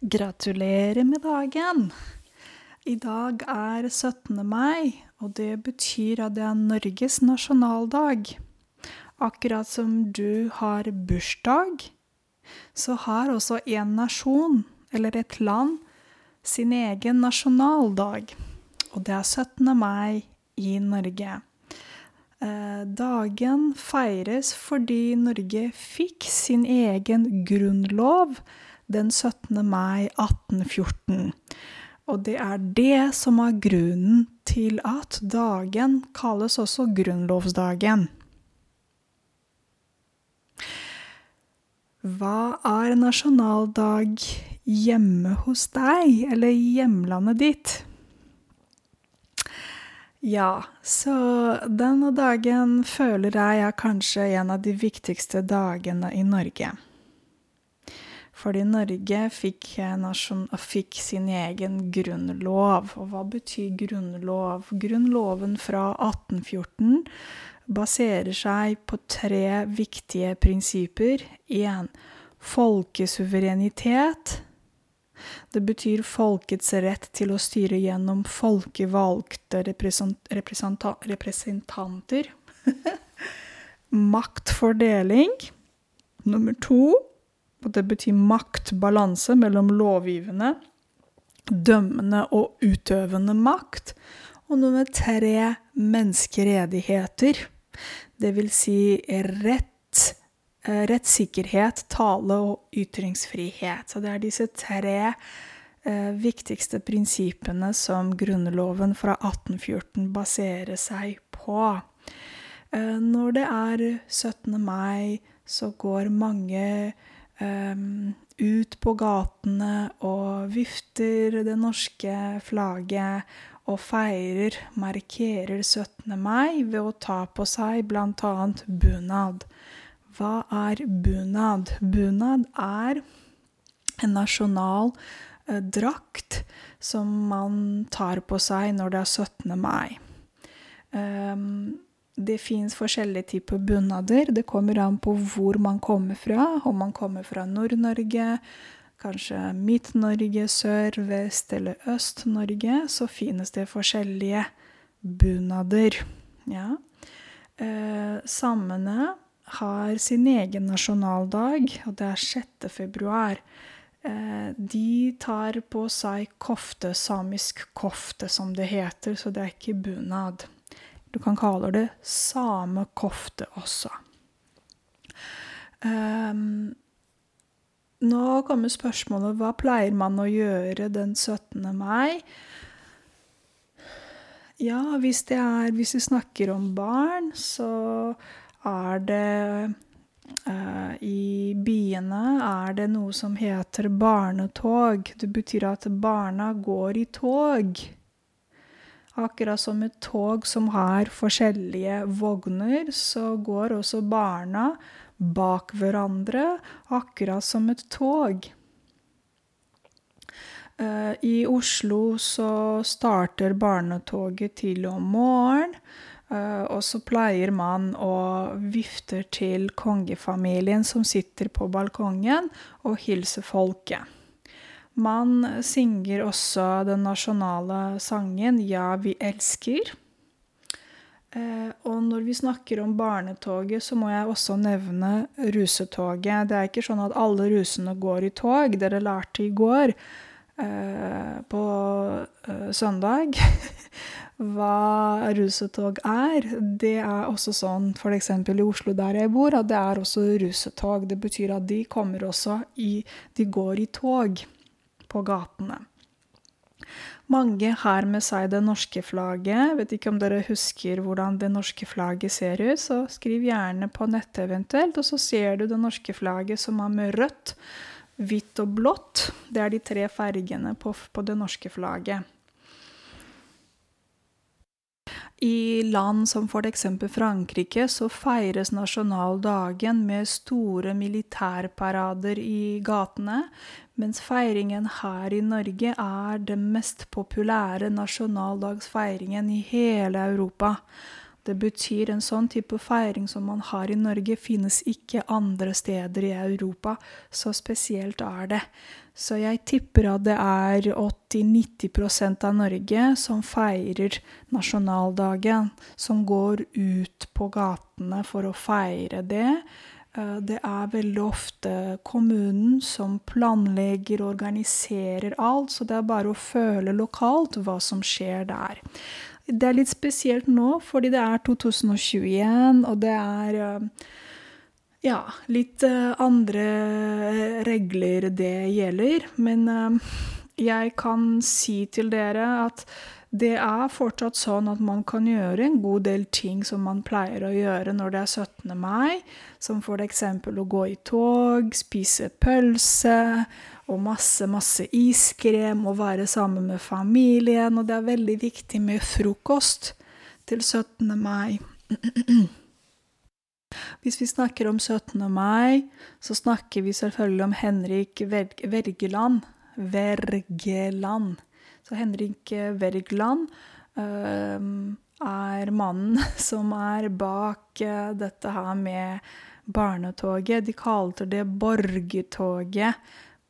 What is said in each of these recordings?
Gratulerer med dagen! I dag er 17. mai, og det betyr at det er Norges nasjonaldag. Akkurat som du har bursdag, så har også en nasjon, eller et land, sin egen nasjonaldag. Og det er 17. mai i Norge. Eh, dagen feires fordi Norge fikk sin egen grunnlov den 17. mai 1814. Og det er det som er grunnen til at dagen kalles også grunnlovsdagen. Hva er nasjonaldag hjemme hos deg, eller hjemlandet ditt? Ja, så denne dagen føler jeg er kanskje en av de viktigste dagene i Norge. Fordi Norge fikk, nasjon, fikk, sin egen grunnlov. Og hva betyr grunnlov? Grunnloven fra 1814 baserer seg på tre viktige prinsipper. Én folkesuverenitet. Det betyr folkets rett til å styre gjennom folkevalgte representanter. Maktfordeling. Nummer to og det betyr maktbalanse mellom lovgivende, dømmende og utøvende makt. Og nummer tre menneskeredigheter. Det vil si rett, eh, rettssikkerhet, tale og ytringsfrihet. Så det er disse tre eh, viktigste prinsippene som Grunnloven fra 1814 baserer seg på. Eh, når det er 17. mai, så går mange um, ut på gatene og vifter det norske flagget og feirer, markerer 17. mai ved å ta på seg bl.a. bunad. Hva er bunad? Bunad er en nasjonal eh, drakt som man tar på seg når det er 17. mai. Um, det fins forskjellige typer bunader. Det kommer an på hvor man kommer fra. Om man kommer fra Nord-Norge, kanskje Midt-Norge, Sør-, Vest- eller Øst-Norge, så finnes det forskjellige bunader. Ja. Eh, samene har sin egen nasjonaldag, og det er 6. februar. Eh, de tar på seg kofte, samisk kofte, som det heter, så det er ikke bunad. Du kan kalle det samekofte også. Um, nå kommer spørsmålet hva pleier man å gjøre den 17. mai? Ja, hvis, det er, hvis vi snakker om barn, så er det uh, I byene er det noe som heter barnetog. Det betyr at barna går i tog. Akkurat som et tog som har forskjellige vogner, så går også barna bak hverandre, akkurat som et tog. Eh, I Oslo så starter barnetoget tidlig om morgenen. Eh, og så pleier man å vifte til kongefamilien som sitter på balkongen, og hilse folket. Man synger også den nasjonale sangen 'Ja, vi elsker'. Eh, og når vi snakker om barnetoget, så må jeg også nevne rusetoget. Det er ikke sånn at alle rusene går i tog. Dere lærte i går eh, på eh, søndag hva rusetog er. Det er også sånn f.eks. i Oslo der jeg bor, at det er også rusetog. Det betyr at de kommer også i De går i tog på gatene. Mange har med seg det norske flagget. Vet ikke om dere husker hvordan det norske flagget ser ut, så skriv gjerne på nettet eventuelt, og så ser du det norske flagget som er med rødt, hvitt og blått. Det er de tre fargene på, på det norske flagget. I land som f.eks. Frankrike så feires nasjonaldagen med store militærparader i gatene, mens feiringen her i Norge er den mest populære nasjonaldagsfeiringen i hele Europa. Det betyr en sånn type feiring som man har i Norge, finnes ikke andre steder i Europa. Så spesielt er det. Så jeg tipper at det er 80-90% av Norge som feirer nasjonaldagen, som går ut på gatene for å feire det. Eh, det er veldig ofte kommunen som planlegger og organiserer alt, så det er bare å føle lokalt hva som skjer der. Det er litt spesielt nå, fordi det er 2021, og det er eh, ja, litt eh, andre regler det gjelder. Men jeg kan si til dere at det er fortsatt sånn at man kan gjøre en god del ting som man pleier å gjøre når det er 17. mai, som eksempel å gå i tog, spise pølse og masse, masse iskrem og være sammen med familien. Og det er veldig viktig med frokost til 17. mai. Hvis vi snakker om 17. mai, så snakker vi selvfølgelig om Henrik Vergeland. Vergeland. Så Henrik Wergeland uh, er mannen som er bak uh, dette her med barnetoget. De kalte det borgertoget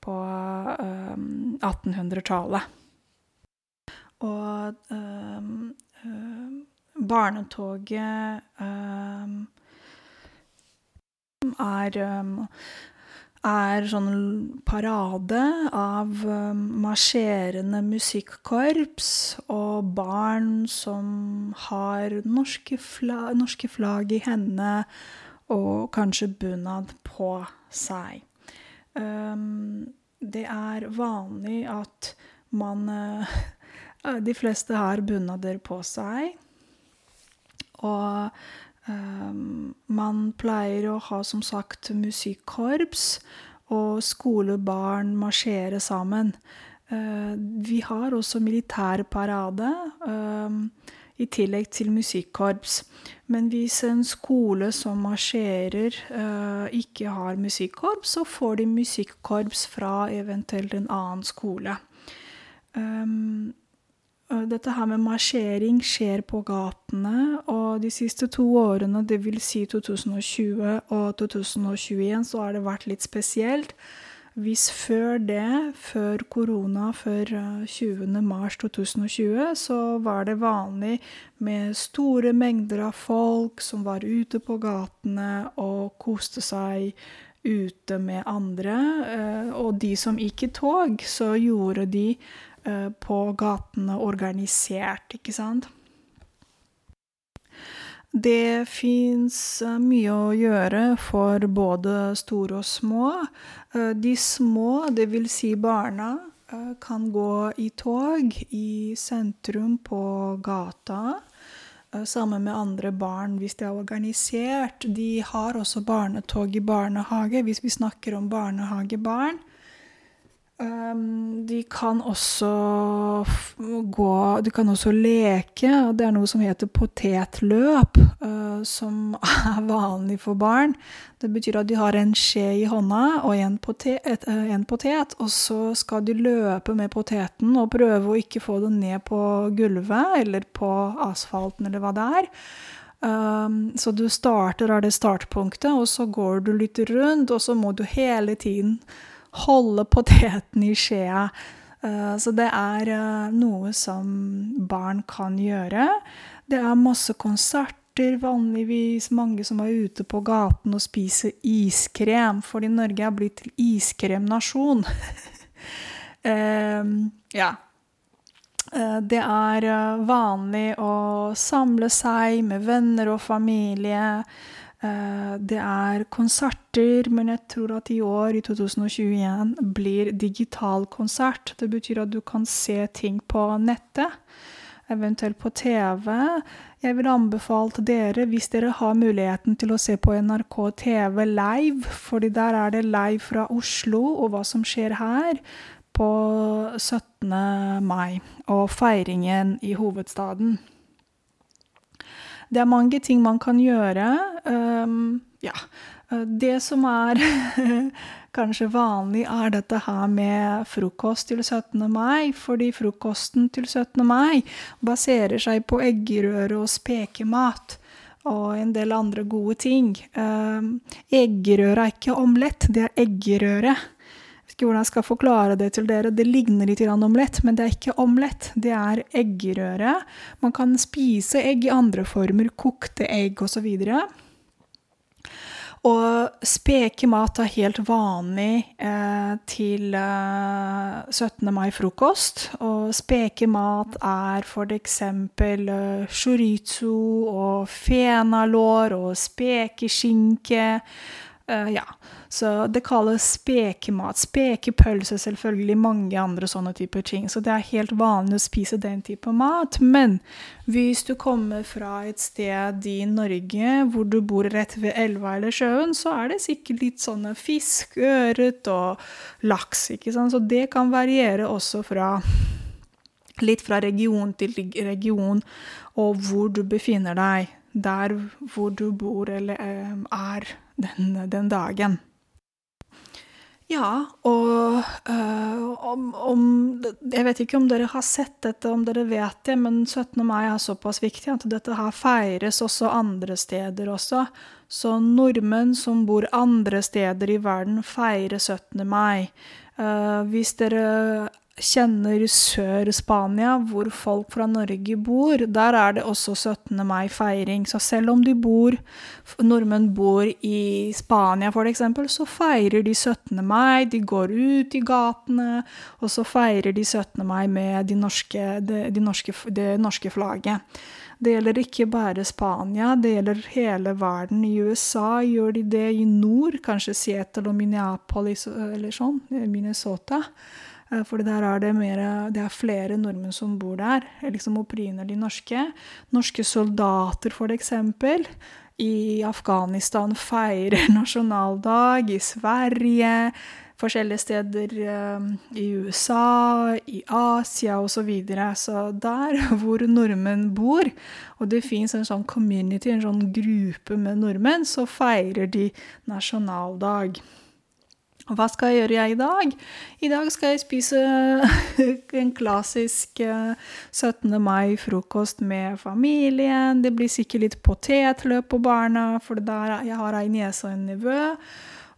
på uh, ehm, 1800-tallet. Og ehm, barnetoget er er sånn parade av um, marsjerende musikkorps og barn som har norske, fla norske flagg i hendene og kanskje bunad på seg. Um, det er vanlig at man uh, De fleste har bunader på seg. Og Ehm, man pleier å ha som sagt musikkorps, og skolebarn marsjere sammen. Uh, vi har også militærparade uh, i tillegg til musikkorps. Men hvis en skole som marsjerer, uh, ikke har musikkorps, så får de musikkorps fra eventuelt en annen skole. Um, dette her med marsjering skjer på gatene, og de siste to årene, dvs. Si 2020 og 2021, så har det vært litt spesielt. Hvis før det, før korona, før 20. mars 2020, så var det vanlig med store mengder av folk som var ute på gatene og koste seg ute med andre. Eh, og de som gikk i tog, så gjorde de Eh, på gatene organisert, ikke sant? Det fins eh, mye å gjøre for både store og små. Eh, de små, dvs. Si barna, kan gå i tog i sentrum på gata sammen med andre barn hvis de er organisert. De har også barnetog i barnehage hvis vi snakker om barnehagebarn. Um, de kan også gå De kan også leke, det er noe som heter potetløp, uh, som er vanlig for barn. Det betyr at de har en skje i hånda og en potet, uh, en potet, og så skal de løpe med poteten og prøve å ikke få den ned på gulvet eller på asfalten eller hva det er. Um, så du starter av det startpunktet, og så går du litt rundt, og så må du hele tiden holde poteten i skjea. Eh, så det er eh, noe som barn kan gjøre. Det er masse konserter, vanligvis mange som er ute på gaten og spiser iskrem, fordi Norge er blitt iskremnasjon. um, ja. Det er vanlig å samle seg med venner og familie. Eh, det er konserter, men jeg tror at i år, i 2021, blir digital konsert. Det betyr at du kan se ting på nettet, eventuelt på TV. Jeg vil anbefale dere, hvis dere har muligheten til å se på NRK TV live, fordi der er det live fra Oslo og hva som skjer her på 17. mai, og feiringen i hovedstaden. Det er mange ting man kan gjøre. Um, ja. Eh, det som er kanskje vanlig, er dette her med frokost til 17. mai. Fordi frokosten til 17. mai baserer seg på eggerøre og spekemat. og en del andre gode ting. Um, eggerøre er ikke omelett, det er eggerøre. Ikke hvordan jeg skal forklare det til dere. Det ligner litt omelett, men det er ikke omelett. Det er eggerøre. Man kan spise egg i andre former, kokte egg osv. Og spekemat er helt vanlig eh, til eh, 17. mai-frokost. Og spekemat er f.eks. Eh, chorizo og fenalår og spekeskinke. Eh, ja, så det kalles spekemat. Spekepølse, selvfølgelig. Mange andre sånne typer ting. Så det er helt vanlig å spise den type mat. Men hvis du kommer fra et sted i Norge hvor du bor rett ved elva eller sjøen, så er det sikkert litt sånne fisk, ørret og laks. ikke sant? Så det kan variere også fra litt fra region til region, og hvor du befinner deg. Der hvor du bor eller um, er den, den dagen. Ja, og øh, om, om, Jeg vet ikke om dere har sett dette, om dere vet det, men 17. mai er såpass viktig at dette her feires også andre steder også. Så nordmenn som bor andre steder i verden, feirer 17. mai. Uh, hvis dere kjenner Sør-Spania, hvor folk fra Norge bor, der er det også 17. mai-feiring. Så selv om de bor, nordmenn bor i Spania f.eks., så feirer de 17. mai. De går ut i gatene, og så feirer de 17. mai med de norske, de, de norske, det norske flagget. Det gjelder ikke bare Spania, det gjelder hele verden. I USA gjør de det i nord, kanskje Seattle og Minneapolis eller sånn, Minnesota. Eh, for der er det, mer, det er flere nordmenn som bor der, liksom de norske. Norske soldater, for eksempel. I Afghanistan feirer nasjonaldag. I Sverige. Forskjellige steder eh, i USA, i Asia osv. Så, videre. så der hvor nordmenn bor, og det fins en sånn community, en sånn gruppe med nordmenn, så feirer de nasjonaldag. Hva skal jeg gjøre jeg i dag? I dag skal jeg spise en klassisk 17. Eh, mai-frokost med familien. Det blir sikkert litt potetløp på barna, for der jeg har ei niese og en nevø.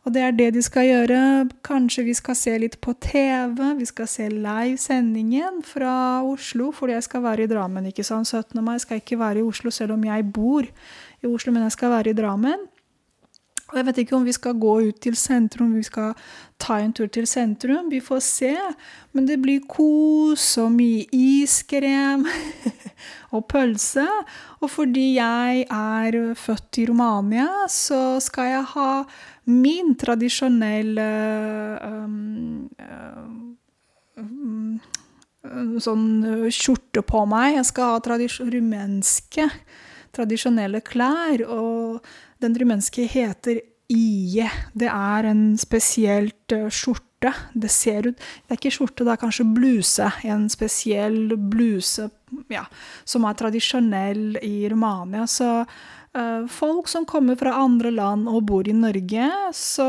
Og det er det de skal gjøre. Kanskje vi skal se litt på TV. Vi skal se live-sendingen fra Oslo, fordi jeg skal være i Drammen. ikke sant? 17. mai skal jeg ikke være i Oslo, selv om jeg bor i Oslo, men jeg skal være i Drammen. Og jeg vet ikke om vi skal gå ut til sentrum, vi skal ta en tur til sentrum. Vi får se. Men det blir kos og mye iskrem og pølse. Og fordi jeg er født i Romania, så skal jeg ha min tradisjonelle um, um, sånn skjorte på meg. Jeg skal ha rumenske tradisjonelle klær. og den rumenske heter ie. Det er en spesielt uh, skjorte. Det ser ut Det er ikke skjorte, det er kanskje bluse. En spesiell bluse ja, som er tradisjonell i Romania. Så folk som kommer fra andre land og bor i Norge, så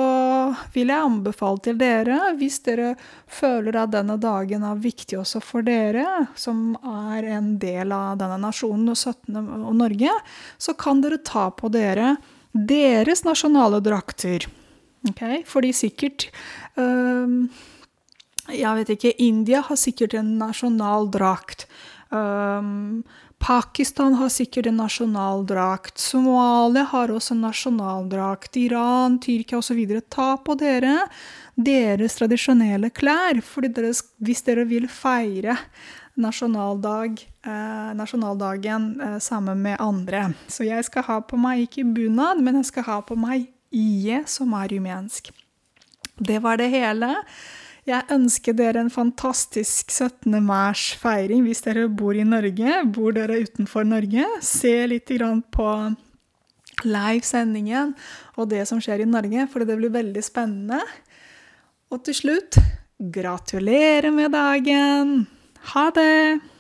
vil jeg anbefale til dere, hvis dere føler at denne dagen er viktig også for dere, som er en del av denne nasjonen og 17. og Norge, så kan dere ta på dere deres nasjonale drakter. Okay? Fordi sikkert um, Jeg vet ikke India har sikkert en nasjonal drakt. Um, Pakistan har sikkert en nasjonaldrakt. Somalia har også en nasjonaldrakt. Iran, Tyrkia osv. Ta på dere deres tradisjonelle klær dere, hvis dere vil feire nasjonaldag, eh, nasjonaldagen eh, sammen med andre. Så jeg skal ha på meg ikke bunad, men jeg skal ha på meg ie, som er rumensk. Det var det hele. Jeg ønsker dere en fantastisk 17. mars-feiring hvis dere bor i Norge. Bor dere utenfor Norge? Se litt på livesendingen og det som skjer i Norge, for det blir veldig spennende. Og til slutt gratulerer med dagen! Ha det!